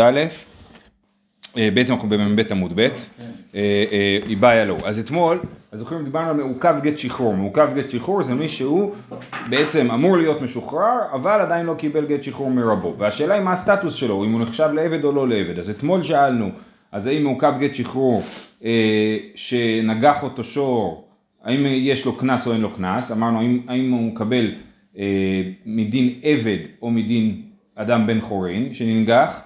א', אה, בעצם אנחנו במ"ב עמוד ב', היא בעיה לו. אז אתמול, אז זוכרים דיברנו על מעוכב גט שחרור, מעוכב גט שחרור זה מי שהוא בעצם אמור להיות משוחרר, אבל עדיין לא קיבל גט שחרור מרבו, והשאלה היא מה הסטטוס שלו, אם הוא נחשב לעבד או לא לעבד, אז אתמול שאלנו, אז האם מעוכב גט שחרור שנגח אותו שור, האם יש לו קנס או אין לו קנס, אמרנו האם, הוא מקבל מדין עבד או מדין אדם בן חורין שננגח,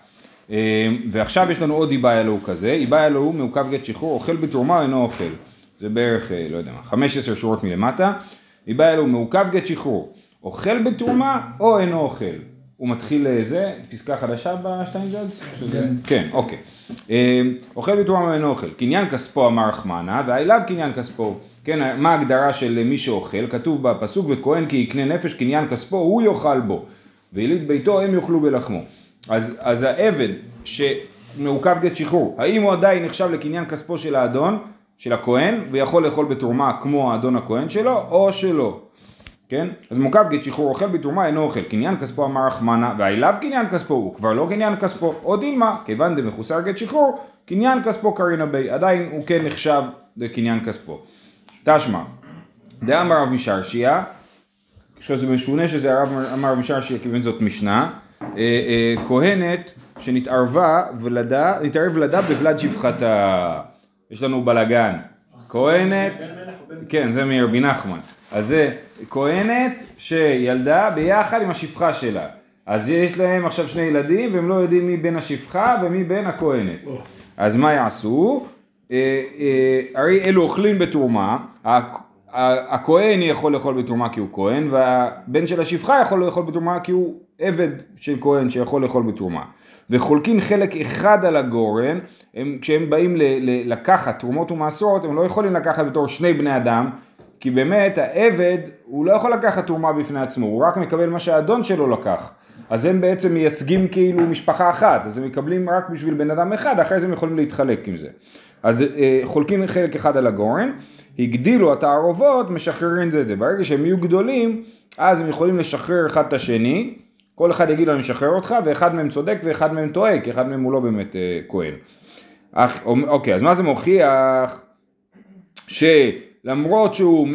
ועכשיו יש לנו עוד איבאי אלוהו כזה, איבאי אלוהו מעוכב גט שחרור, אוכל בתרומה אינו אוכל, זה בערך, אה, לא יודע מה, 15 שורות מלמטה, איבאי אלוהו מעוכב גט שחרור, אוכל בתרומה או אינו אוכל, הוא מתחיל זה, פסקה חדשה בשטיינזלץ? כן. כן, אוקיי. אוכל בתרומה או אינו אוכל, קניין כספו אמר רחמנה, ואליו קניין כספו, כן, מה ההגדרה של מי שאוכל, כתוב בפסוק וכהן כי יקנה נפש קניין כספו, הוא יאכל בו, ויליד ביתו הם יאכלו בלחמו. אז, אז העבד שמעוכב גט שחרור, האם הוא עדיין נחשב לקניין כספו של האדון, של הכהן, ויכול לאכול בתרומה כמו האדון הכהן שלו, או שלא. כן? אז מעוכב גט שחרור אוכל בתרומה אינו אוכל, קניין כספו אמר רחמנה, ואליו קניין כספו, הוא כבר לא קניין כספו, או דילמה, כיוון דמחוסר גט שחרור, קניין כספו קרינה בי, עדיין הוא כן נחשב לקניין כספו. תשמע, דאמר רב משרשיה, שזה משונה שזה הרב אמר רב משרשיה כיוון זאת משנה, כהנת שנתערבה ולדה, נתערב ולדה בוולד שפחתה. יש לנו בלגן. כהנת, כן זה מרבי נחמן. אז זה כהנת שילדה ביחד עם השפחה שלה. אז יש להם עכשיו שני ילדים והם לא יודעים מי בין השפחה ומי בין הכהנת. אז מה יעשו? אה, הרי אלו אוכלים בתרומה, הכהן יכול לאכול בתרומה כי הוא כהן, והבן של השפחה יכול לאכול בתרומה כי הוא עבד של כהן שיכול לאכול בתרומה. וחולקים חלק אחד על הגורן, הם, כשהם באים ל, ל, לקחת תרומות ומעשרות, הם לא יכולים לקחת בתור שני בני אדם, כי באמת העבד, הוא לא יכול לקחת תרומה בפני עצמו, הוא רק מקבל מה שהאדון שלו לקח. אז הם בעצם מייצגים כאילו משפחה אחת, אז הם מקבלים רק בשביל בן אדם אחד, אחרי זה הם יכולים להתחלק עם זה. אז אה, חולקים חלק אחד על הגורן, הגדילו התערובות, משחררים זה את זה. ברגע שהם יהיו גדולים, אז הם יכולים לשחרר אחד את השני, כל אחד יגיד לו אני משחרר אותך, ואחד מהם צודק ואחד מהם טועה, כי אחד מהם הוא לא באמת אה, כהן. אך, אוקיי, אז מה זה מוכיח? שלמרות שהוא,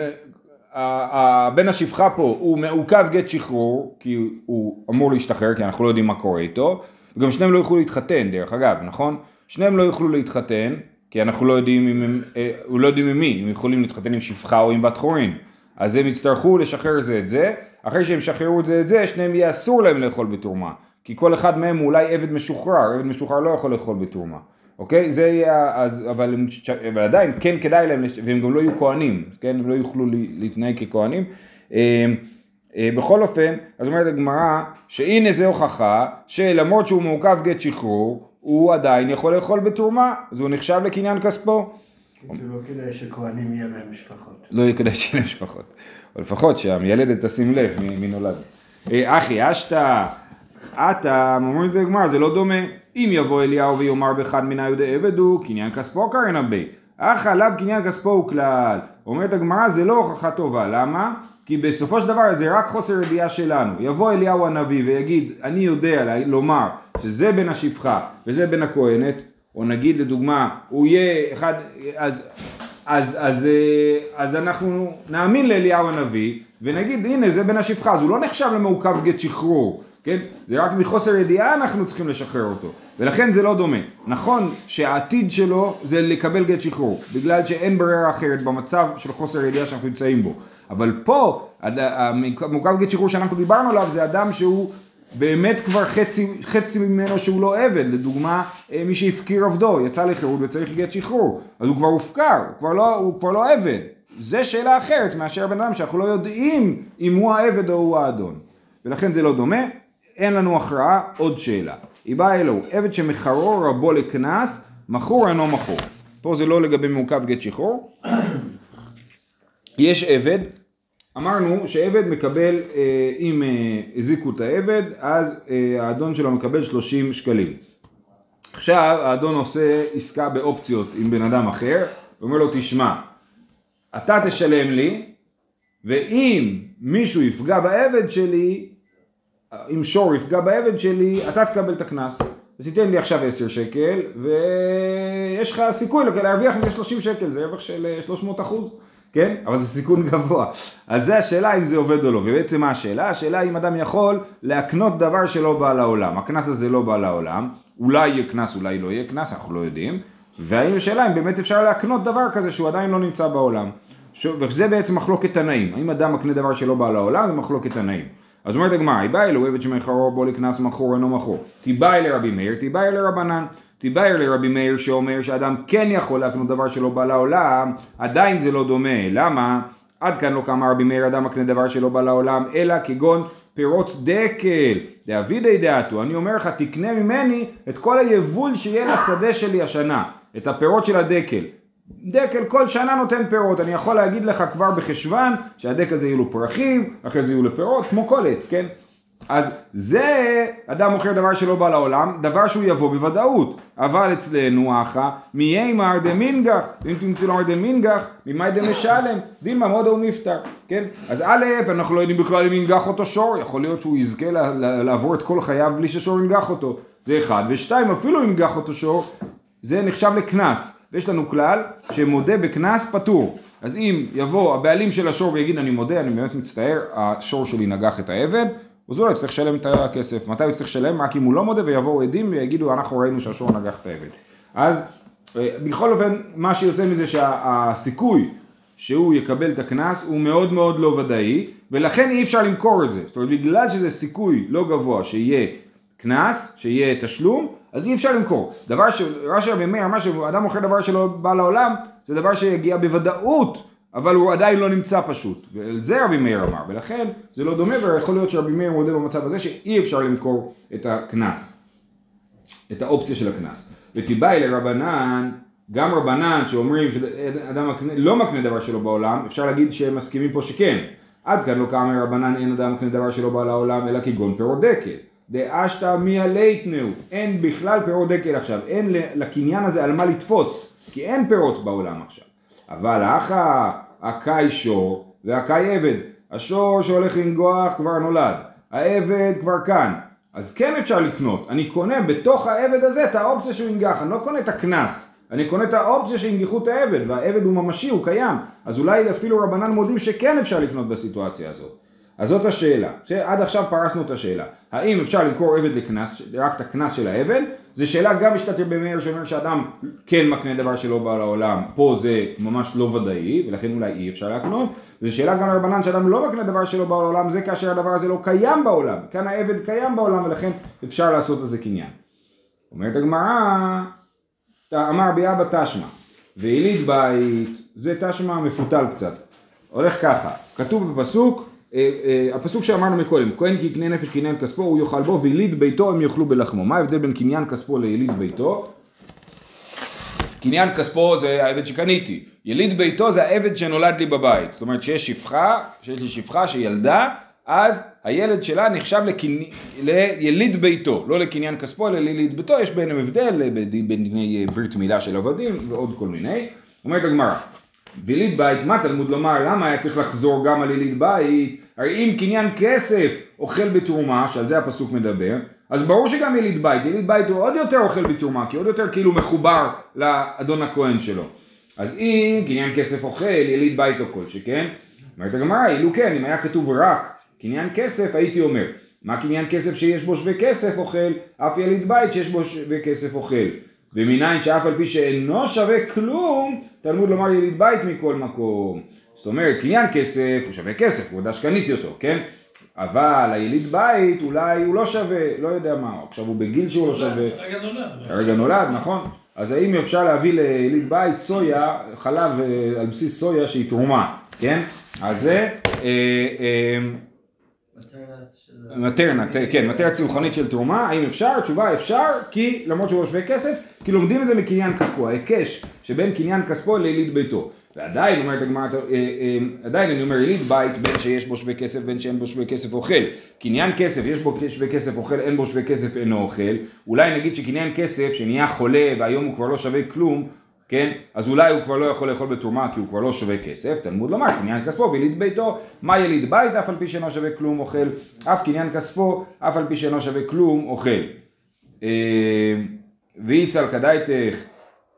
בן השפחה פה הוא מעוכב גט שחרור, כי הוא אמור להשתחרר, כי אנחנו לא יודעים מה קורה איתו, וגם שניהם לא יוכלו להתחתן דרך אגב, נכון? שניהם לא יוכלו להתחתן, כי אנחנו לא יודעים אם הם, אה, לא יודעים עם מי, אם יכולים להתחתן עם שפחה או עם בת חורין. אז הם יצטרכו לשחרר זה את זה, אחרי שהם ישחררו את זה את זה, שניהם יהיה אסור להם לאכול בתרומה. כי כל אחד מהם הוא אולי עבד משוחרר, עבד משוחרר לא יכול לאכול בתרומה. אוקיי? זה יהיה, אז, אבל, הם, אבל עדיין כן כדאי להם, והם גם לא יהיו כהנים, כן? הם לא יוכלו להתנהג ככהנים. אה, אה, בכל אופן, אז אומרת הגמרא, שהנה זה הוכחה, שלמרות שהוא מעוכב גט שחרור, הוא עדיין יכול לאכול בתרומה, אז הוא נחשב לקניין כספו. לא כדאי שכהנים יהיה להם משפחות. לא כדאי שיהיה להם משפחות. או לפחות שהמיילדת תשים לב מי נולד. אה, אחי אשתא, עתה, אומרים בגמרא, זה לא דומה. אם יבוא אליהו ויאמר באחד מן היהודי עבד הוא, קניין כספו קרן בי. אך עליו קניין כספו הוא כלל. אומרת הגמרא, זה לא הוכחה טובה. למה? כי בסופו של דבר זה רק חוסר ידיעה שלנו. יבוא אליהו הנביא ויגיד, אני יודע לומר שזה בין השפחה וזה בין הכהנת, או נגיד לדוגמה, הוא יהיה אחד, אז, אז, אז, אה, אז אנחנו נאמין לאליהו הנביא ונגיד הנה זה בין השפחה, אז הוא לא נחשב למעוכב גט שחרור, כן? זה רק מחוסר ידיעה אנחנו צריכים לשחרר אותו, ולכן זה לא דומה. נכון שהעתיד שלו זה לקבל גט שחרור, בגלל שאין ברירה אחרת במצב של חוסר ידיעה שאנחנו נמצאים בו. אבל פה, המעוכב גט שחרור שאנחנו דיברנו עליו זה אדם שהוא באמת כבר חצי, חצי ממנו שהוא לא עבד, לדוגמה אה, מי שהפקיר עבדו, יצא לחירות וצריך גט שחרור, אז הוא כבר הופקר, הוא כבר לא, הוא כבר לא עבד. זה שאלה אחרת מאשר בן אדם שאנחנו לא יודעים אם הוא העבד או הוא האדון. ולכן זה לא דומה, אין לנו הכרעה, עוד שאלה. היא באה אלוהו, עבד שמחרו רבו לקנס, מכור אינו מכור. פה זה לא לגבי מעוכב גט שחרור. יש עבד, אמרנו שעבד מקבל, אה, אם אה, הזיקו את העבד, אז אה, האדון שלו מקבל 30 שקלים. עכשיו האדון עושה עסקה באופציות עם בן אדם אחר, ואומר לו תשמע, אתה תשלם לי, ואם מישהו יפגע בעבד שלי, אם שור יפגע בעבד שלי, אתה תקבל את הקנס. אז תיתן לי עכשיו 10 שקל, ויש לך סיכוי להרוויח מזה 30 שקל, זה רווח של אה, 300 אחוז, כן? אבל זה סיכון גבוה. אז זה השאלה אם זה עובד או לא, ובעצם מה השאלה? השאלה אם אדם יכול להקנות דבר שלא בא לעולם. הקנס הזה לא בא לעולם, אולי יהיה קנס, אולי לא יהיה קנס, אנחנו לא יודעים. והאם השאלה אם באמת אפשר להקנות דבר כזה שהוא עדיין לא נמצא בעולם. וזה בעצם מחלוקת תנאים. האם אדם מקנה דבר שלא בא לעולם, זה מחלוקת תנאים. אז אומרת הגמרא, היא באה אלו עבד שמכרו בו לקנס מכור אינו מכור. תיבאי לרבי מאיר, תיבאי לרבנן. תיבאי לרבי מאיר שאומר שאדם כן יכול להקנות דבר שלא בא לעולם, עדיין זה לא דומה. למה? עד כאן לא קמה רבי מאיר אדם מקנה דבר שלא בא לעולם, אלא כגון פירות דקל. דאבידי דעתו, אני אומר לך, תקנה ממני את כל היבול שיהיה לשדה שלי השנה, את הפירות של הדקל. דקל כל שנה נותן פירות, אני יכול להגיד לך כבר בחשוון שהדקל זה יהיו לו פרחים, אחרי זה יהיו לו פירות, כמו כל עץ, כן? אז זה, אדם מוכר דבר שלא בא לעולם, דבר שהוא יבוא בוודאות. אבל אצלנו אחא, מיימר דמינגח, אם תמצאו לו דמינגח, ממאי דמשלם, דילמה מודה ומפטר, כן? אז א', אנחנו לא יודעים בכלל אם ינגח אותו שור, יכול להיות שהוא יזכה לעבור את כל חייו בלי ששור ינגח אותו, זה אחד. ושתיים, אפילו אם ינגח אותו שור, זה נחשב לקנס. ויש לנו כלל שמודה בקנס פטור. אז אם יבוא הבעלים של השור ויגיד אני מודה, אני באמת מצטער, השור שלי נגח את העבד, אז הוא לא יצטרך לשלם את הכסף. מתי הוא יצטרך לשלם? רק אם הוא לא מודה ויבואו עדים ויגידו אנחנו ראינו שהשור נגח את העבד. אז אה, בכל אופן מה שיוצא מזה שהסיכוי שהוא יקבל את הקנס הוא מאוד מאוד לא ודאי ולכן אי אפשר למכור את זה. זאת אומרת בגלל שזה סיכוי לא גבוה שיהיה קנס, שיהיה תשלום, אז אי אפשר למכור. דבר ש... רש"י רבי מאיר אמר שאדם מוכר דבר שלא בא לעולם, זה דבר שיגיע בוודאות, אבל הוא עדיין לא נמצא פשוט. ועל זה רבי מאיר אמר, ולכן זה לא דומה, ויכול להיות שרבי מאיר מודה במצב הזה שאי אפשר למכור את הקנס, את האופציה של הקנס. ותיבאי לרבנן, גם רבנן שאומרים שאדם מקנה, לא מקנה דבר שלא בעולם, אפשר להגיד שהם מסכימים פה שכן. עד כאן לא קאמר רבנן אין אדם מקנה דבר שלא בא לעולם, אלא כגון פירות דקל. דהשתא מיהא ליתנהו, אין בכלל פירות דקל עכשיו, אין לקניין הזה על מה לתפוס, כי אין פירות בעולם עכשיו. אבל הכא, הא קאי שור והא קאי עבד. השור שהולך לנגוח כבר נולד, העבד כבר כאן. אז כן אפשר לקנות, אני קונה בתוך העבד הזה את האופציה שהוא ינגח, אני לא קונה את הקנס, אני קונה את האופציה שינגחו את העבד, והעבד הוא ממשי, הוא קיים, אז אולי אפילו רבנן מודים שכן אפשר לקנות בסיטואציה הזאת. אז זאת השאלה, עד עכשיו פרסנו את השאלה, האם אפשר למכור עבד לקנס, רק את הקנס של העבד, זו שאלה גם משתתף במאיר שאומר שאדם כן מקנה דבר שלא בא לעולם, פה זה ממש לא ודאי, ולכן אולי אי אפשר להקנות, זו שאלה גם לרבנן שאדם לא מקנה דבר שלא בא לעולם, זה כאשר הדבר הזה לא קיים בעולם, כאן העבד קיים בעולם ולכן אפשר לעשות לזה קניין. אומרת הגמרא, אמר בי אבא תשמע, ויליד בית, זה תשמע מפותל קצת, הולך ככה, כתוב בפסוק, הפסוק שאמרנו מקודם, כהן כי יקנה נפש קניין כספו הוא יאכל בו ויליד ביתו הם יאכלו בלחמו. מה ההבדל בין קניין כספו ליליד ביתו? קניין כספו זה העבד שקניתי, יליד ביתו זה העבד שנולד לי בבית, זאת אומרת שיש שפחה, שיש לי שפחה שילדה, אז הילד שלה נחשב לקני, ליליד ביתו, לא לקניין כספו אלא ליליד ביתו, יש ביניהם הבדל בין דיני ברית מילה של עבדים ועוד כל מיני, אומרת הגמרא, ויליד בית, מה תלמוד לומר, למה היה צריך לחזור גם על יליד בית? הרי אם קניין כסף אוכל בתרומה, שעל זה הפסוק מדבר, אז ברור שגם יליד בית, יליד בית הוא עוד יותר אוכל בתרומה, כי עוד יותר כאילו מחובר לאדון הכהן שלו. אז אם קניין כסף אוכל, יליד בית או כל שכן, אומרת הגמרא, אילו כן, אם היה כתוב רק קניין כסף, הייתי אומר, מה קניין כסף שיש בו שווה כסף אוכל, אף יליד בית שיש בו שווה כסף אוכל. ומניין שאף על פי שאינו שווה כלום, תלמוד לומר יליד בית מכל מקום. זאת אומרת, קניין כסף הוא שווה כסף, הוא יודע שקניתי אותו, כן? אבל היליד בית אולי הוא לא שווה, לא יודע מה, עכשיו הוא בגיל שהוא לא שווה. הרגע נולד. הרגע נולד, נכון. אז האם אפשר להביא ליליד בית סויה, חלב אה, על בסיס סויה שהיא תרומה, כן? אז זה... אה, אה, מטרנה, כן, מטרנה צמחונית של תרומה, האם אפשר? התשובה אפשר, כי למרות שהוא לא שווה כסף, כי לומדים את זה מקניין כספו, ההיקש שבין קניין כספו ליליד ביתו. ועדיין אומרת הגמרא, עדיין אני אומר יליד בית בין שיש בו שווה כסף בין שאין בו שווה כסף אוכל. קניין כסף, יש בו שווה כסף אוכל, אין בו שווה כסף אינו אוכל. אולי נגיד שקניין כסף שנהיה חולה והיום הוא כבר לא שווה כלום, כן? אז אולי הוא כבר לא יכול לאכול בתרומה כי הוא כבר לא שווה כסף, תלמוד לומר קניין כספו ויליד ביתו, מה יליד בית אף על פי שאינו שווה כלום אוכל, אף קניין כספו אף על פי שאינו שווה כלום אוכל. ואיסל כדאיתך,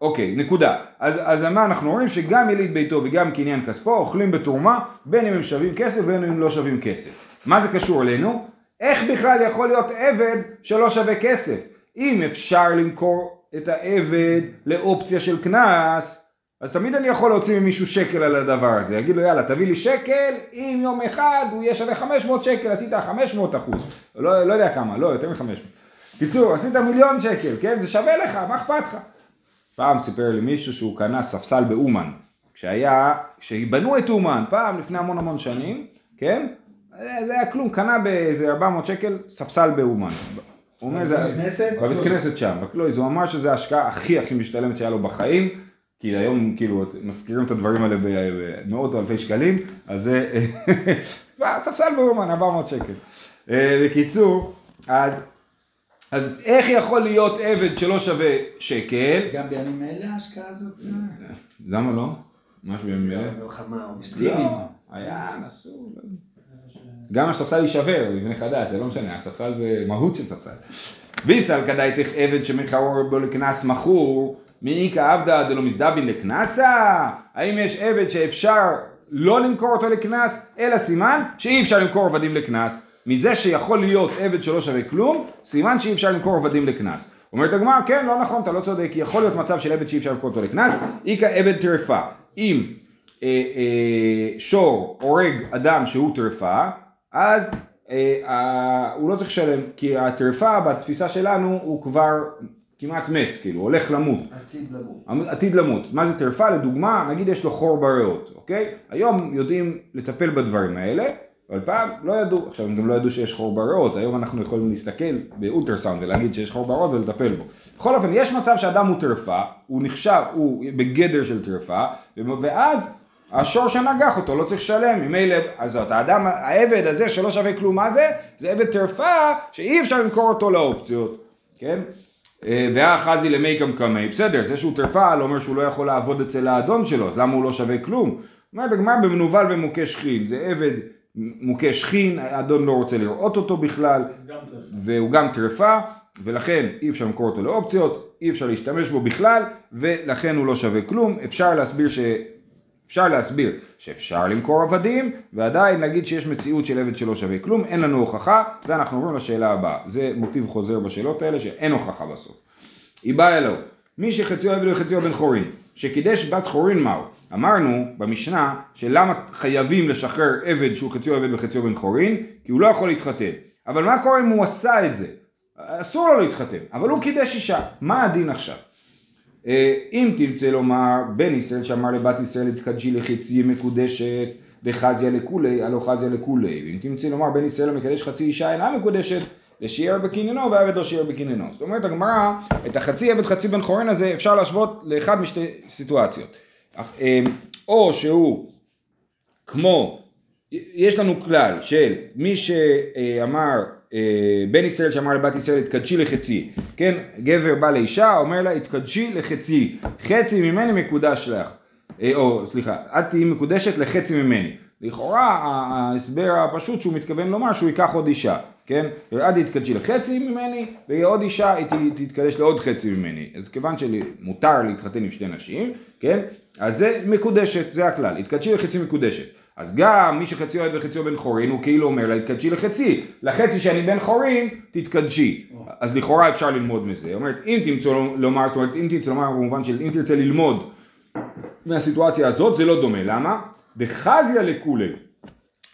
אוקיי, נקודה. אז, אז מה אנחנו רואים? שגם יליד ביתו וגם קניין כספו אוכלים בתרומה, בין אם הם שווים כסף ובין אם הם לא שווים כסף. מה זה קשור אלינו? איך בכלל יכול להיות עבד שלא שווה כסף? אם אפשר למכור את העבד לאופציה של קנס, אז תמיד אני יכול להוציא ממישהו שקל על הדבר הזה, יגיד לו יאללה תביא לי שקל, אם יום אחד הוא יהיה שווה 500 שקל, עשית 500 אחוז, לא, לא יודע כמה, לא, יותר מ-500. קיצור, עשית מיליון שקל, כן, זה שווה לך, מה אכפת לך? פעם סיפר לי מישהו שהוא קנה ספסל באומן, כשהיה, כשבנו את אומן, פעם לפני המון המון שנים, כן, זה היה כלום, קנה באיזה 400 שקל ספסל באומן. הוא אומר, זה... בבית כנסת שם, בקלויז, הוא אמר שזה ההשקעה הכי הכי משתלמת שהיה לו בחיים, כי היום כאילו מזכירים את הדברים האלה במאות אלפי שקלים, אז זה ספסל באומן, 400 שקל. בקיצור, אז, אז איך יכול להיות עבד שלא שווה שקל? גם בימים אלה ההשקעה הזאת? למה לא? משהו בימים אלה? לא, היה, נסו, גם הספסל יישבר, מבנה חדש, זה לא משנה, הספסל זה מהות של ספסל. ביסל כדאיתך עבד שמכרור בו לקנס מכור, מאיכא עבדא דלא מזדבין לקנסה? האם יש עבד שאפשר לא למכור אותו לקנס, אלא סימן שאי אפשר למכור עבדים לקנס. מזה שיכול להיות עבד שלא שווה כלום, סימן שאי אפשר למכור עבדים לקנס. אומרת הגמרא, כן, לא נכון, אתה לא צודק, יכול להיות מצב של עבד שאי אפשר למכור אותו לקנס, איכא עבד טרפה. אם אה, אה, שור הורג אדם שהוא טרפה, אז אה, אה, הוא לא צריך לשלם, כי הטרפה בתפיסה שלנו הוא כבר כמעט מת, כאילו, הולך למות. עתיד למות. עתיד למות. מה זה טרפה? לדוגמה, נגיד יש לו חור בריאות, אוקיי? היום יודעים לטפל בדברים האלה, אבל פעם לא ידעו, עכשיו הם גם לא ידעו שיש חור בריאות, היום אנחנו יכולים להסתכל באולטרסאונד ולהגיד שיש חור בריאות ולטפל בו. בכל אופן, יש מצב שאדם הוא טרפה, הוא נחשב, הוא בגדר של טרפה, ואז השור שנגח אותו לא צריך לשלם, ממילא, אז זאת, האדם, העבד הזה שלא שווה כלום, מה זה? זה עבד טרפה שאי אפשר למכור אותו לאופציות, כן? והאחזי למי קמקמי, בסדר, זה שהוא טרפה לא אומר שהוא לא יכול לעבוד אצל האדון שלו, אז למה הוא לא שווה כלום? אומרת הגמרא במנוול ומוכה שכין, זה עבד מוכה שכין, האדון לא רוצה לראות אותו בכלל, והוא גם טרפה, ולכן אי אפשר למכור אותו לאופציות, אי אפשר להשתמש בו בכלל, ולכן הוא לא שווה כלום, אפשר להסביר ש... אפשר להסביר שאפשר למכור עבדים ועדיין להגיד שיש מציאות של עבד שלא שווה כלום, אין לנו הוכחה ואנחנו עוברים לשאלה הבאה. זה מוטיב חוזר בשאלות האלה שאין הוכחה בסוף. היא באה אלוהו, מי שחציו עבד וחציו בן חורין, שקידש בת חורין מהו? אמרנו במשנה שלמה חייבים לשחרר עבד שהוא חציו עבד וחציו בן חורין? כי הוא לא יכול להתחתן. אבל מה קורה אם הוא עשה את זה? אסור לו להתחתן, אבל הוא קידש אישה, מה הדין עכשיו? אם תרצה לומר בן ישראל שאמר לבת ישראל התקדשי לחצי מקודשת וחזיה לכולי, הלא חזיה לכולי. ואם תרצה לומר בן ישראל המקדש חצי אישה אינה מקודשת לשיער בקניינו ועבד לא שיער בקניינו. זאת אומרת הגמרא, את החצי עבד חצי בן חורין הזה אפשר להשוות לאחד משתי סיטואציות. או שהוא כמו, יש לנו כלל של מי שאמר בן ישראל שאמר לבת ישראל התקדשי לחצי, כן, גבר בא לאישה אומר לה התקדשי לחצי, חצי ממני מקודש לך, או סליחה, את תהיי מקודשת לחצי ממני, לכאורה ההסבר הפשוט שהוא מתכוון לומר שהוא ייקח עוד אישה, כן, את תתקדשי לחצי ממני ויהיה עוד אישה היא תתקדש לעוד חצי ממני, אז כיוון שמותר להתחתן עם שתי נשים, כן, אז זה מקודשת, זה הכלל, התקדשי לחצי מקודשת. אז גם מי שחציו עד וחציו בן חורין הוא כאילו אומר לה התקדשי לחצי, לחצי שאני בן חורין תתקדשי. אז לכאורה אפשר ללמוד מזה. אומרת אם תמצא לומר, זאת אומרת אם תמצא לומר במובן של אם תרצה ללמוד מהסיטואציה הזאת זה לא דומה, למה? בחזיה לכולי,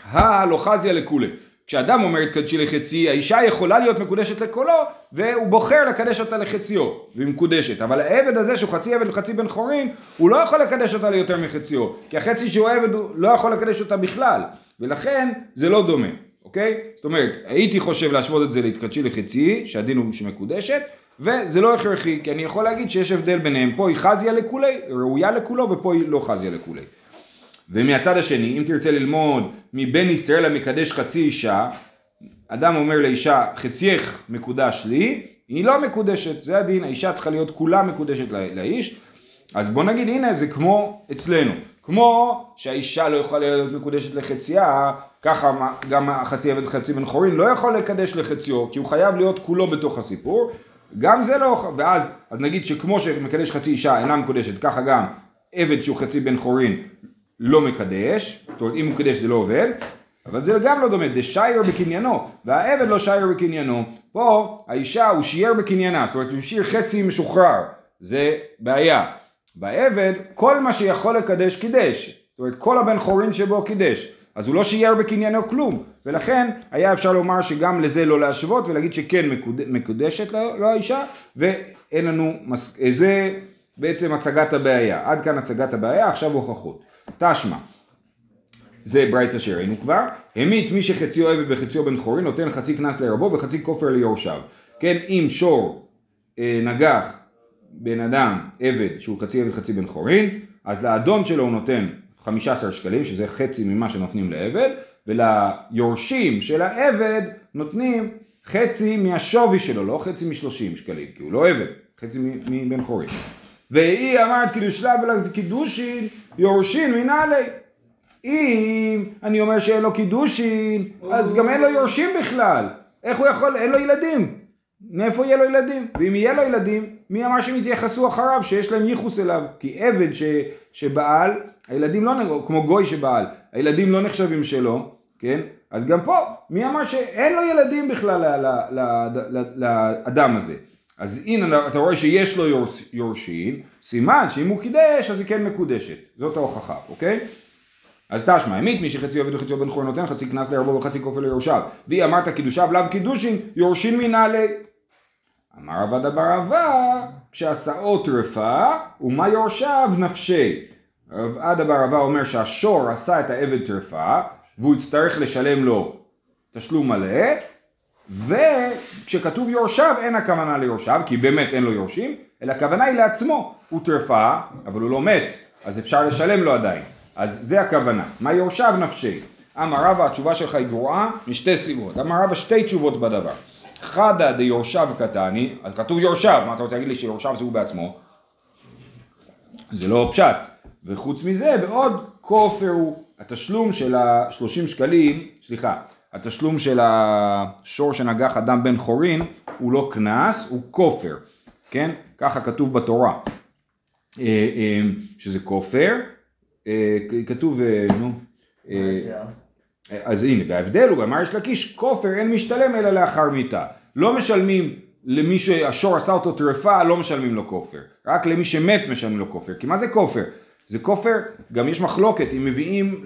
הלא חזיה לכולי. כשאדם אומר התקדשי לחצי, האישה יכולה להיות מקודשת לקולו, והוא בוחר לקדש אותה לחציו, והיא מקודשת. אבל העבד הזה שהוא חצי עבד וחצי בן חורין, הוא לא יכול לקדש אותה ליותר מחציו. כי החצי שהוא עבד הוא לא יכול לקדש אותה בכלל. ולכן זה לא דומה, אוקיי? זאת אומרת, הייתי חושב להשוות את זה להתקדשי לחצי, שהדין הוא שמקודשת, וזה לא הכרחי, כי אני יכול להגיד שיש הבדל ביניהם. פה היא חזיה לכולי, ראויה לכולו, ופה היא לא חזיה לכולי. ומהצד השני, אם תרצה ללמוד מבן ישראל המקדש חצי אישה, אדם אומר לאישה, חצייך מקודש לי, היא לא מקודשת, זה הדין, האישה צריכה להיות כולה מקודשת לאיש, אז בוא נגיד, הנה זה כמו אצלנו, כמו שהאישה לא יכולה להיות מקודשת לחצייה, ככה גם החצי עבד חצי בן חורין לא יכול לקדש לחציו, כי הוא חייב להיות כולו בתוך הסיפור, גם זה לא, ואז, אז נגיד שכמו שמקדש חצי אישה אינה מקודשת, ככה גם עבד שהוא חצי בן חורין לא מקדש, זאת אומרת אם הוא מקדש זה לא עובד, אבל זה גם לא דומה, דשייר בקניינו, והעבד לא שייר בקניינו, פה האישה הוא שייר בקניינה, זאת אומרת הוא שיר חצי משוחרר, זה בעיה. בעבד כל מה שיכול לקדש קידש, זאת אומרת כל הבן חורין שבו קידש, אז הוא לא שייר בקניינו כלום, ולכן היה אפשר לומר שגם לזה לא להשוות ולהגיד שכן מקוד... מקודשת לו, לו האישה, ואין לנו, מס... זה בעצם הצגת הבעיה, עד כאן הצגת הבעיה, עכשיו הוכחות. תשמע, זה ברייתא שראינו כבר, המית מי שחציו עבד וחציו בן חורין נותן חצי קנס לרבו וחצי כופר ליורשיו. כן, אם שור אה, נגח בן אדם, עבד, שהוא חצי עבד חצי בן חורין, אז לאדון שלו הוא נותן 15 שקלים, שזה חצי ממה שנותנים לעבד, וליורשים של העבד נותנים חצי מהשווי שלו, לא חצי משלושים שקלים, כי הוא לא עבד, חצי מבן חורין. והיא אמרת קידוש לה ולקידושין יורשין מנהלי. אם אני אומר שאין לו קידושין, אז גם אין לו יורשים בכלל. איך הוא יכול, אין לו ילדים. מאיפה יהיה לו ילדים? ואם יהיה לו ילדים, מי אמר שהם יתייחסו אחריו, שיש להם ייחוס אליו? כי עבד ש, שבעל, הילדים לא, כמו גוי שבעל, הילדים לא נחשבים שלו, כן? אז גם פה, מי אמר שאין לו ילדים בכלל לאדם הזה? אז הנה אתה רואה שיש לו יורש, יורשים, סימן שאם הוא קידש אז היא כן מקודשת, זאת ההוכחה, אוקיי? אז תשמע, המית מי שחצי עובד וחצי בן חורין נותן חצי קנס לרבו וחצי כופר ליורשיו, והיא אמרת קידושיו לאו קידושין, יורשין מנהלי. אמר עבד אבר אבה, כשעשאו טרפה, ומה יורשיו נפשי. עבד אבר אבה אומר שהשור עשה את העבד טרפה, והוא יצטרך לשלם לו תשלום מלא, וכשכתוב יורשיו אין הכוונה ליורשיו, כי באמת אין לו יורשים, אלא הכוונה היא לעצמו, הוא טרפה, אבל הוא לא מת, אז אפשר לשלם לו עדיין. אז זה הכוונה. מה יורשיו נפשי? אמר רבא התשובה שלך היא גרועה משתי סיבות. אמר רבא שתי תשובות בדבר. חדא דיורשיו קטני, אז כתוב יורשיו, מה אתה רוצה להגיד לי שיורשיו זה הוא בעצמו? זה לא פשט. וחוץ מזה, ועוד כופר הוא התשלום של השלושים שקלים, סליחה, התשלום של השור שנגח אדם בן חורין הוא לא קנס, הוא כופר, כן? ככה כתוב בתורה, אה, אה, שזה כופר, אה, כתוב, נו, אז הנה, וההבדל הוא, אמר יש לקיש, כופר אין משתלם אלא לאחר מיתה. לא משלמים למי שהשור עשה אותו טרפה, לא משלמים לו כופר. רק למי שמת משלמים לו כופר. כי מה זה כופר? זה כופר, גם יש מחלוקת, אם מביאים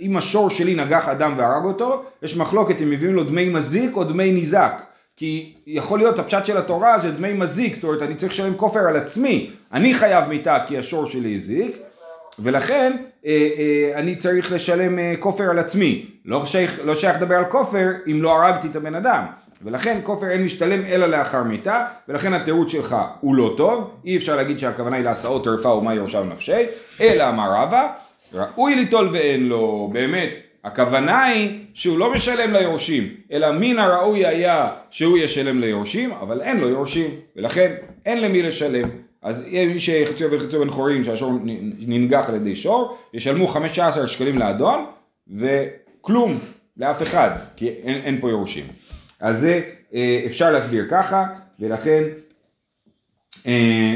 אם השור שלי נגח אדם והרג אותו, יש מחלוקת אם מביאים לו דמי מזיק או דמי ניזק. כי יכול להיות הפשט של התורה זה דמי מזיק, זאת אומרת אני צריך לשלם כופר על עצמי, אני חייב מיתה כי השור שלי הזיק, ולכן אה, אה, אני צריך לשלם אה, כופר על עצמי. לא שייך, לא שייך לדבר על כופר אם לא הרגתי את הבן אדם. ולכן כופר אין משתלם אלא לאחר מיתה, ולכן התירוץ שלך הוא לא טוב, אי אפשר להגיד שהכוונה היא להסעות טרפה ומה יורשיו נפשי, אלא אמר רבא, ראוי ליטול ואין לו, באמת, הכוונה היא שהוא לא משלם ליורשים, אלא מן הראוי היה שהוא ישלם ליורשים, אבל אין לו יורשים, ולכן אין למי לשלם. אז מי שחציו וחציו בן חורים שהשור ננגח על ידי שור, ישלמו 15 שקלים לאדון, וכלום לאף אחד, כי אין, אין פה יורשים. אז זה אה, אפשר להסביר ככה, ולכן אה,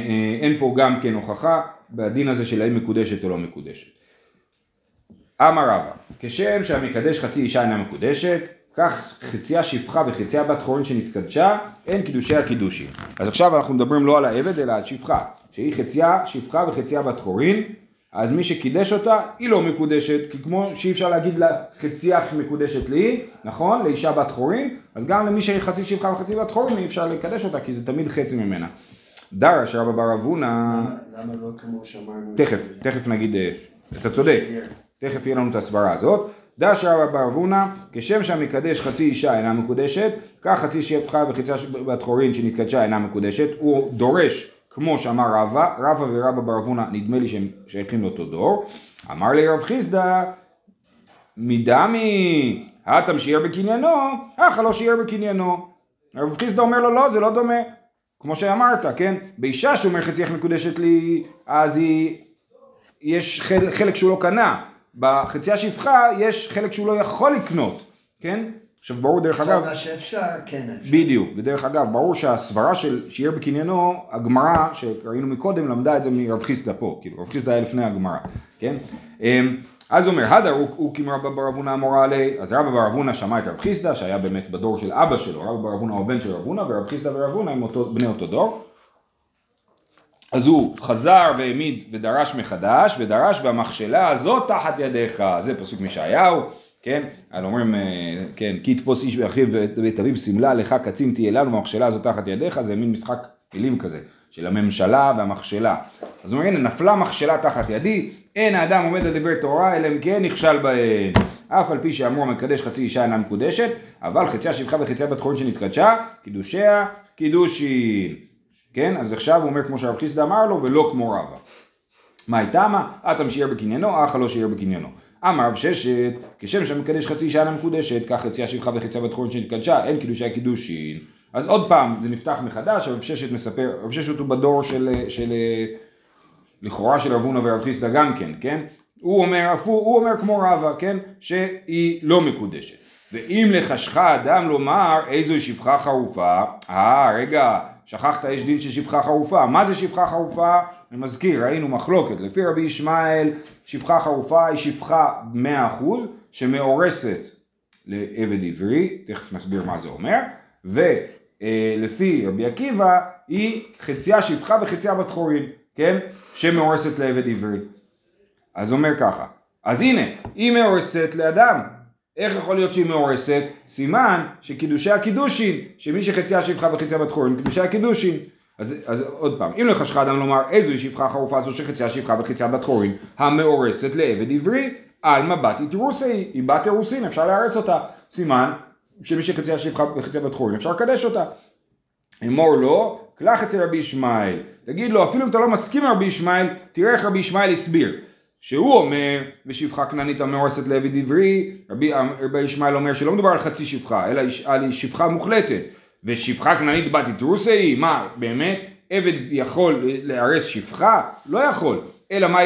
אה, אין פה גם כן הוכחה בדין הזה של האם מקודשת או לא מקודשת. אמר רבא, כשם שהמקדש חצי אישה אינה מקודשת, כך חציה שפחה וחציה בת חורין שנתקדשה, אין קידושי הקידושים. אז עכשיו אנחנו מדברים לא על העבד אלא על שפחה, שהיא חציה שפחה וחציה בת חורין, אז מי שקידש אותה היא לא מקודשת, כי כמו שאי אפשר להגיד לה חציה מקודשת לי, נכון? לאישה בת חורין, אז גם למי שהיא חצי שפחה וחצי בת חורין אי אפשר לקדש אותה, כי זה תמיד חצי ממנה. דרש רבא בר אבונה... למה לא כמו שאמרנו? תכף, תכף נגיד, אה, אתה צודק. תכף יהיה לנו את הסברה הזאת. דש רבא בר אבונה, כשם שהמקדש חצי אישה אינה מקודשת, כך חצי שפחה וחצי בת חורין שנתקדשה אינה מקודשת, הוא דורש כמו שאמר רבא, רבא ורבא בר אבונה נדמה לי שהם שייכים לאותו דור, אמר לי רב חיסדא, מדמי, האטם שיער בקניינו, אך לא שיער בקניינו. רב חיסדא אומר לו לא, זה לא דומה. כמו שאמרת, כן? באישה שאומר חצי איך מקודשת לי, אז היא, יש חלק שהוא לא קנה. בחצי השפחה יש חלק שהוא לא יכול לקנות, כן? עכשיו ברור דרך אגב, כל מה שאפשר, כן אפשר. בדיוק, ודרך אגב, ברור שהסברה של שיער בקניינו, הגמרא שראינו מקודם, למדה את זה מרב חיסדא פה, כאילו רב חיסדא היה לפני הגמרא, כן? אמ, אז אומר, הדר הוא- כמרבא בר אבונה אמורה עלי, אז רבא בר אבונה שמע את רב חיסדא, שהיה באמת בדור של אבא שלו, רבא בר אבונה הוא בן של רב אבונה, ורב חיסדא ורב אבונה הם אותו, בני אותו דור. אז הוא חזר והעמיד ודרש מחדש, ודרש והמכשלה הזאת תחת ידיך, זה פסוק מישעיהו, כן? אז אומרים, אה, כן, כי יתפוס איש באחיו ואת אביו שמלה, לך קצין תהיה לנו, והמכשלה הזאת תחת ידיך, זה מין משחק כלים כזה, של הממשלה והמכשלה. אז הוא אומר, הנה, נפלה מכשלה תחת ידי, אין האדם עומד על דברי תורה, אלא אם כן נכשל בהן. אף על פי שאמרו המקדש חצי אישה אינה מקודשת, אבל חציה שפחה וחציה בת חורין שנתקדשה, קידושיה קידושין. כן? אז עכשיו הוא אומר כמו שהרב חיסדא אמר לו, ולא כמו רבא. מה הייתה מה? אטם שיער בקניינו, אחא לא שיער בקניינו. אמר רב ששת, כשם שמקדש חצי שנה מקודשת, כך חציה שפחה וחציה בת חורין שנתקדשה, אין קידושי קידושין. אז עוד פעם, זה נפתח מחדש, רב ששת מספר, רב ששת הוא בדור של, של לכאורה של רב הונא ורב חיסדא גם כן, כן? הוא אומר הפוך, הוא אומר כמו רבא, כן? שהיא לא מקודשת. ואם לחשכה אדם לומר איזו שפחה חרופה, אה רגע, שכחת יש דין של שפחה חרופה, מה זה שפחה חרופה? אני מזכיר, ראינו מחלוקת, לפי רבי ישמעאל שפחה חרופה היא שפחה 100% שמאורסת לעבד עברי, תכף נסביר מה זה אומר, ולפי רבי עקיבא היא חציה שפחה וחציה בת חורין, כן? שמאורסת לעבד עברי. אז אומר ככה, אז הנה, היא מאורסת לאדם. איך יכול להיות שהיא מאורסת? סימן שקידושי הקידושין, שמי שחציה שפחה וחציה בת חורין, קידושי הקידושין. אז, אז עוד פעם, אם לחשך אדם לומר איזוהי שפחה חרופה זו שחציה שפחה וחציה בת חורין, המאורסת לעבד עברי, על מבט איתרוסי, היא בת אירוסין, אפשר להרס אותה. סימן שמי שחציה שפחה וחציה בת חורין, אפשר לקדש אותה. אמור לו, קלח אצל רבי ישמעאל. תגיד לו, אפילו אם אתה לא מסכים עם רבי ישמעאל, תראה איך רבי ישמעאל הסביר. שהוא אומר, ושפחה כנענית המאורסת לעבד עברי, רבי, ישמעאל אומר שלא מדובר על חצי שפחה, אלא על שפחה מוחלטת. ושפחה כנענית בת יתרוסי, מה, באמת? עבד יכול להרס שפחה? לא יכול. אלא מה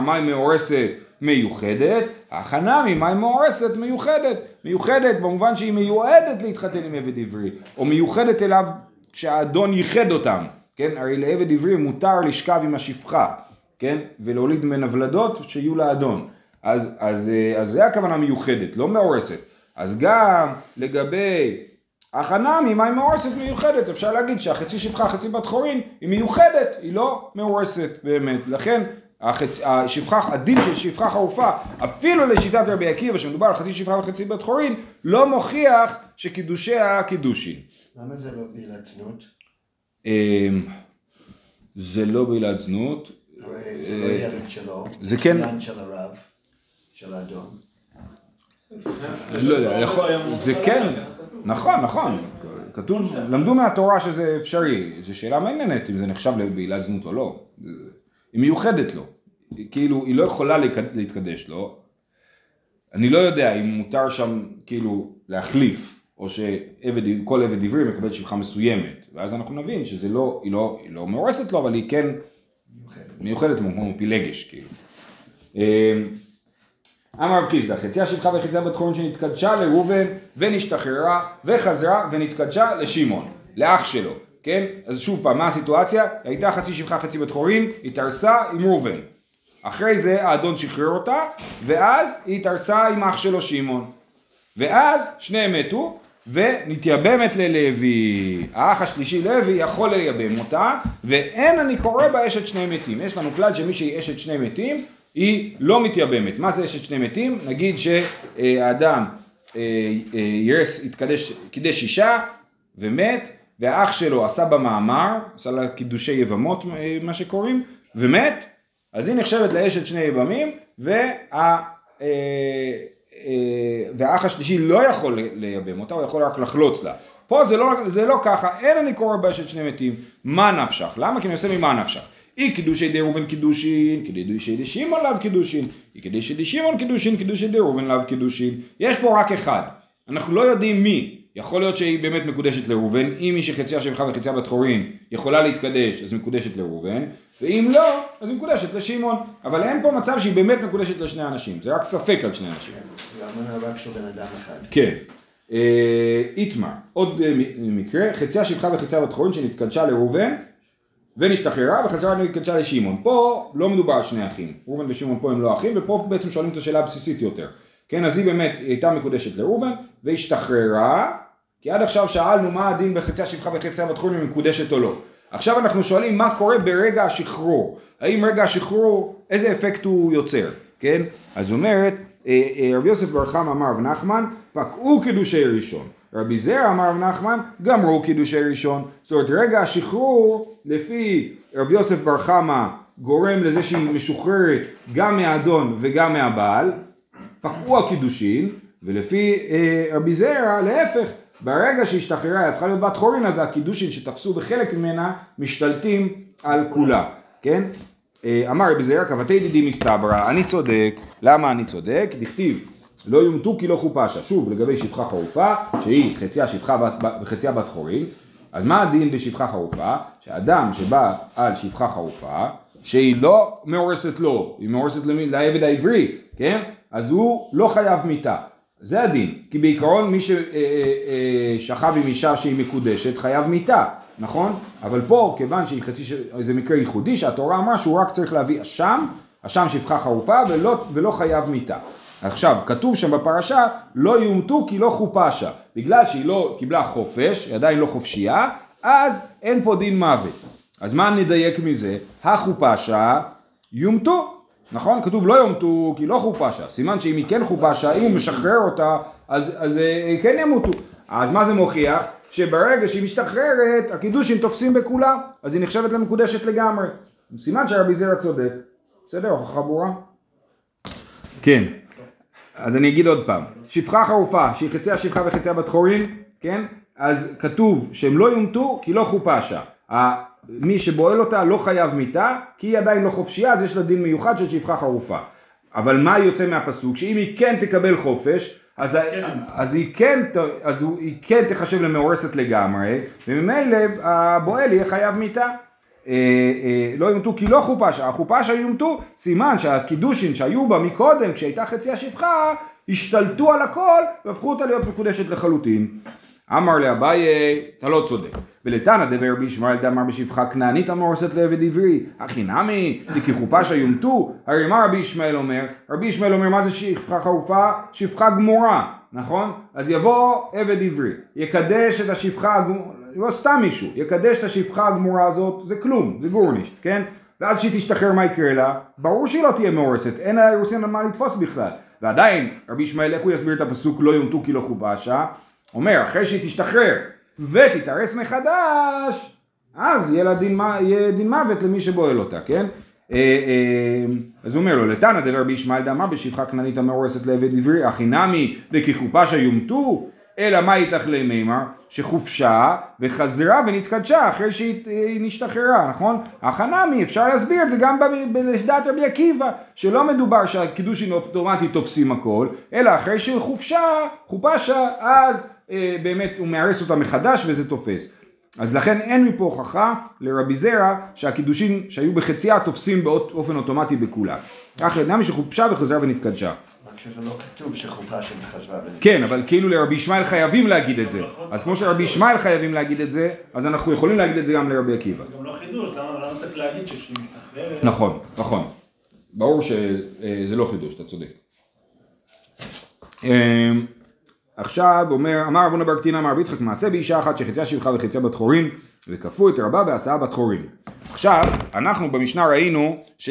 מה היא מאורסת מיוחדת? הכנה ממה היא מאורסת מיוחדת. מיוחדת במובן שהיא מיועדת להתחתן עם עבד עברי, או מיוחדת אליו כשהאדון ייחד אותם. כן, הרי לעבד עברי מותר לשכב עם השפחה. כן? ולהוליד ממנה ולדות שיהיו לאדון. אז, אז, אז זה הכוונה מיוחדת, לא מאורסת. אז גם לגבי הכנה ממה היא מאורסת מיוחדת, אפשר להגיד שהחצי שפחה, חצי בת חורין, היא מיוחדת, היא לא מאורסת באמת. לכן החצ... השפחה, הדין של שפחה חרופה, אפילו לשיטת רבי עקיבא, שמדובר על חצי שפחה וחצי בת חורין, לא מוכיח שקידושיה קידושין. למה זה לא בעילת זנות? אמ, זה לא בעילת זנות. זה לא ילד שלו. זה כן- של הרב, של האדון. לא יודע, יכול, זה כן, נכון, נכון, כתוב, למדו מהתורה שזה אפשרי, זו שאלה מעניינת אם זה נחשב לבעילת זנות או לא, היא מיוחדת לו, כאילו היא לא יכולה להתקדש לו, אני לא יודע אם מותר שם כאילו להחליף, או שכל עבד עברי מקבל שפחה מסוימת, ואז אנחנו נבין שזה לא, היא לא, היא לא מאורסת לו, אבל היא כן מיוחדת. מיוחדת כמו פילגש כאילו. אמ, אמר רב חיסדא, חציה שפחה וחציה בת חורין שנתקדשה לראובן ונשתחררה וחזרה ונתקדשה לשמעון, לאח שלו, כן? אז שוב פעם, מה הסיטואציה? הייתה חצי שפחה חצי בת חורין, התארסה עם ראובן. אחרי זה האדון שחרר אותה, ואז היא התארסה עם אח שלו שמעון. ואז שניהם מתו, ונתייבמת ללוי. האח השלישי לוי יכול לייבם אותה, ואין אני קורא בה אשת שני מתים. יש לנו כלל שמי שהיא אשת שני מתים, היא לא מתייבמת. מה זה אשת שני מתים? נגיד שהאדם אה, אה, ירס, התקדש, קידש אישה ומת, והאח שלו עשה בה מאמר, עשה לה קידושי יבמות, אה, מה שקוראים, ומת, אז היא נחשבת לאשת שני יבמים, וה... אה, והאח השלישי לא יכול לייבם אותה, הוא יכול רק לחלוץ לה. פה זה לא, זה לא ככה, אין אני קורא באשת שני מתים, מה נפשך? למה? כי אני עושה ממה נפשך. אי קידושי די ראובן קידושין, קידושי די שמעון לאו קידושין, אי קידושי די שמעון קידושין, קידושי די ראובן לאו קידושין. יש פה רק אחד, אנחנו לא יודעים מי. יכול להיות שהיא באמת מקודשת לראובן, אם מי שחציה שפחה וחציה בת חורין יכולה להתקדש, אז מקודשת לראובן, ואם לא, אז היא מקודשת לשמעון. אבל אין פה מצב שהיא באמת מקודשת לשני אנשים, זה רק ספק על שני אנשים. אמנה רק של בן אדם אחד. כן. אה, איתמר, עוד אה, מקרה, חציה שפחה וחציה בת חורין שנתקדשה לראובן ונשתחררה וחזרה נתקדשה לשמעון. פה לא מדובר על שני אחים, ראובן ושמעון פה הם לא אחים ופה בעצם שואלים את השאלה הבסיסית יותר. כן, אז היא באמת הייתה מקודשת לראובן והשתחררה, כי עד עכשיו שאלנו מה הדין בחציה שפחה וחציה בת חורין אם היא מקודשת או לא. עכשיו אנחנו שואלים מה קורה ברגע השחרור. האם רגע השחרור, איזה אפקט הוא יוצר, כן? אז אומרת, אה, אה, רבי יוסף בר חמא אמר רב נחמן, פקעו קידושי ראשון. רבי זרע אמר רב נחמן, גמרו קידושי ראשון. זאת אומרת, רגע השחרור, לפי רבי יוסף בר חמא, גורם לזה שהיא משוחררת גם מהאדון וגם מהבעל, פקעו הקידושין, ולפי אה, רבי זרע, להפך, ברגע שהשתחררה, היא הפכה להיות בת חורין, אז הקידושין שתפסו בחלק ממנה, משתלטים על כולה, כן? אה, אמר רבי זרע, כבתי דידי מסתברא, אני צודק, למה אני צודק? דכתיב, לא יומתו כי לא חופשה. שוב, לגבי שפחה חרופה, שהיא חציה שפחה וחציה בת חורין, אז מה הדין בשפחה חרופה? שאדם שבא על שפחה חרופה, שהיא לא מאורסת לו, היא מאורסת? לעבד העברי, כן? אז הוא לא חייב מיתה. זה הדין, כי בעיקרון מי ששכב עם אישה שהיא מקודשת חייב מיתה, נכון? אבל פה, כיוון שהיא חצי, זה מקרה ייחודי שהתורה אמרה שהוא רק צריך להביא אשם, אשם שפחה חרופה ולא, ולא חייב מיתה. עכשיו, כתוב שם בפרשה, לא יומתו כי לא חופשה. בגלל שהיא לא קיבלה חופש, היא עדיין לא חופשייה, אז אין פה דין מוות. אז מה נדייק מזה? החופשה יומתו. נכון? כתוב לא יומתו כי לא חופשה. סימן שאם היא כן חופשה, אם הוא משחרר אותה, אז, אז אה, כן ימותו. אז מה זה מוכיח? שברגע שהיא משתחררת, הקידושים תופסים בכולה, אז היא נחשבת למקודשת לגמרי. סימן שרבי זרע צודק. בסדר? הוכחה ברורה? כן. אז אני אגיד עוד פעם, שפחה חרופה שהיא חציה שפחה וחציה בת חורין, כן? אז כתוב שהם לא יומתו כי לא חופשה. מי שבועל אותה לא חייב מיתה, כי היא עדיין לא חופשייה, אז יש לה דין מיוחד של שפחה חרופה. אבל מה יוצא מהפסוק? שאם היא כן תקבל חופש, אז, ה- אז, היא, כן, אז הוא- היא כן תחשב למאורסת לגמרי, וממילא הבועל יהיה חייב מיתה. אה, אה, לא יומתו כי לא חופשה, החופשה יומתו, סימן שהקידושין שהיו בה מקודם כשהייתה חצי השפחה, השתלטו על הכל והפכו אותה להיות מקודשת לחלוטין. אמר לאביי, אתה לא צודק. ולתנא דבר רבי ישמעאל דאמר בשפחה כנענית המורסת לעבד עברי. הכי נמי, דכי חופשה יומתו. הרי מה רבי ישמעאל אומר? רבי ישמעאל אומר מה זה שפחה חרופה? שפחה גמורה, נכון? אז יבוא עבד עברי, יקדש את השפחה הגמורה, לא סתם מישהו, יקדש את השפחה הגמורה הזאת, זה כלום, זה גורנישט, כן? ואז שהיא תשתחרר מה יקרה לה? ברור שהיא לא תהיה מאורסת, אין לה אירוסין על מה לתפוס בכלל. ועדיין, רבי ישמעאל, איך הוא יסביר את הפסוק לא יומתו כי לא חופשה? אומר, אחרי שהיא תשתחרר ותתארס מחדש, אז יהיה לה דין, יהיה דין מוות למי שבועל אותה, כן? אה, אה, אז הוא אומר לו, לתנא דבר רבי ישמעאל דאמר בשפחה כנענית המאורסת לעבד עברי, הכי נמי וכי חופשה יומתו, אלא מה איתך למימר? שחופשה וחזרה ונתקדשה אחרי שהיא אה, נשתחררה, נכון? החנמי, אפשר להסביר את זה גם ב- ב- לדעת רבי עקיבא, שלא מדובר שהקידושין אוטומטית תופסים הכל, אלא אחרי שהוא חופשה, אז באמת הוא מארס אותה מחדש וזה תופס. אז לכן אין מפה הוכחה לרבי זרע שהקידושין שהיו בחציה תופסים באופן אוטומטי בכולה. כך נמי שחופשה וחזרה ונתקדשה. רק שזה לא כתוב שחופה חזרה ונתקדשה. כן, אבל כאילו לרבי ישמעאל חייבים להגיד את זה. אז כמו שרבי ישמעאל חייבים להגיד את זה, אז אנחנו יכולים להגיד את זה גם לרבי עקיבא. גם לא חידוש, למה למה צריך להגיד שכשהיא משתחררת... נכון, נכון. ברור שזה לא חידוש, אתה צודק. עכשיו אומר, אמר אבונה בר קטינא אמר רבי יצחק מעשה באישה אחת שחציה שפחה וחציה בת חורין וכפו את רבה ועשאה בת חורין. עכשיו, אנחנו במשנה ראינו ש,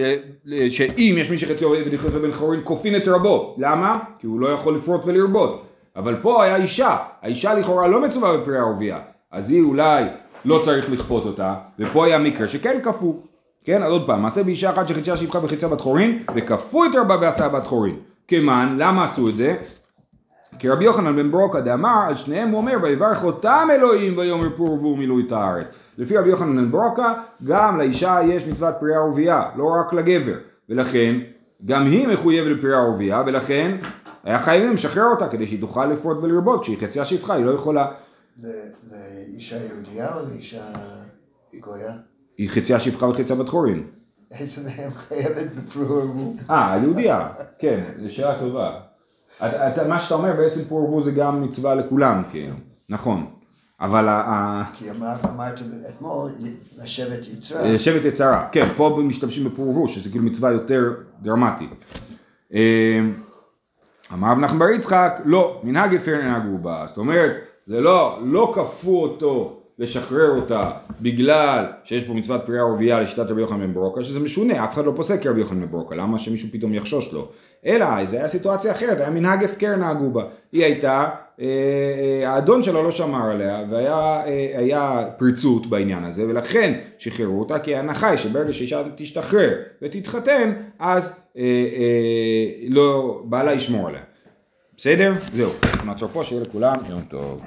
שאם יש מי שחציו וחציה בן חורין כופין את רבו. למה? כי הוא לא יכול לפרוט ולרבות. אבל פה היה אישה, האישה לכאורה לא מצווה בפרי ערבייה, אז היא אולי לא צריך לכפות אותה, ופה היה מקרה שכן כפו. כן, אז עוד פעם, מעשה באישה אחת שחציה שפחה וחציה בת חורין, וכפו את רבה ועשאה בת חורין. כמן, למה עשו את זה? כי רבי יוחנן בן ברוקה דאמר, על שניהם הוא אומר, ויברך אותם אלוהים ויאמר פור ורבו מילאו את הארץ. לפי רבי יוחנן בן ברוקה, גם לאישה יש מצוות פרי ערבייה, לא רק לגבר. ולכן, גם היא מחויבת לפרי ערבייה, ולכן היה חייבים לשחרר אותה כדי שהיא תוכל לפרוט ולרבות, כשהיא חציה שפחה, היא לא יכולה. לאישה יהודייה או לאישה גויה? היא חציה שפחה וחציה בת חורין. איזה מהם חייבת בפרו ורבו? אה, היהודייה, כן, זו שאלה טובה. אתה- מה שאתה אומר בעצם פרו ורבו זה גם מצווה לכולם, כאילו, נכון. אבל ה- כי אמר- אמרת אתמול, לשבת יצרה. שבט יצרה, כן, פה משתמשים בפרו ורבו, שזה כאילו מצווה יותר דרמטית. אה, אמר רב נחמן בר יצחק, לא, מנהג הפר נהגו בה, זאת אומרת, זה לא, לא כפו אותו לשחרר אותה בגלל שיש פה מצוות פרייה ורבייה לשיטת רבי יוחנן בן ברוקה, שזה משונה, אף אחד לא פוסק כרבי יוחנן בן ברוקה, למה שמישהו פתאום יחשוש לו? אלא, זה היה סיטואציה אחרת, היה מנהג הפקר נהגו בה, היא הייתה, אה, אה, האדון שלה לא שמר עליה, והיה אה, פריצות בעניין הזה, ולכן שחררו אותה, כי ההנחה היא שברגע שאישה תשתחרר ותתחתן, אז לא, בעלה ישמור עליה. בסדר? זהו, נעצור פה, שיהיה לכולם יום טוב.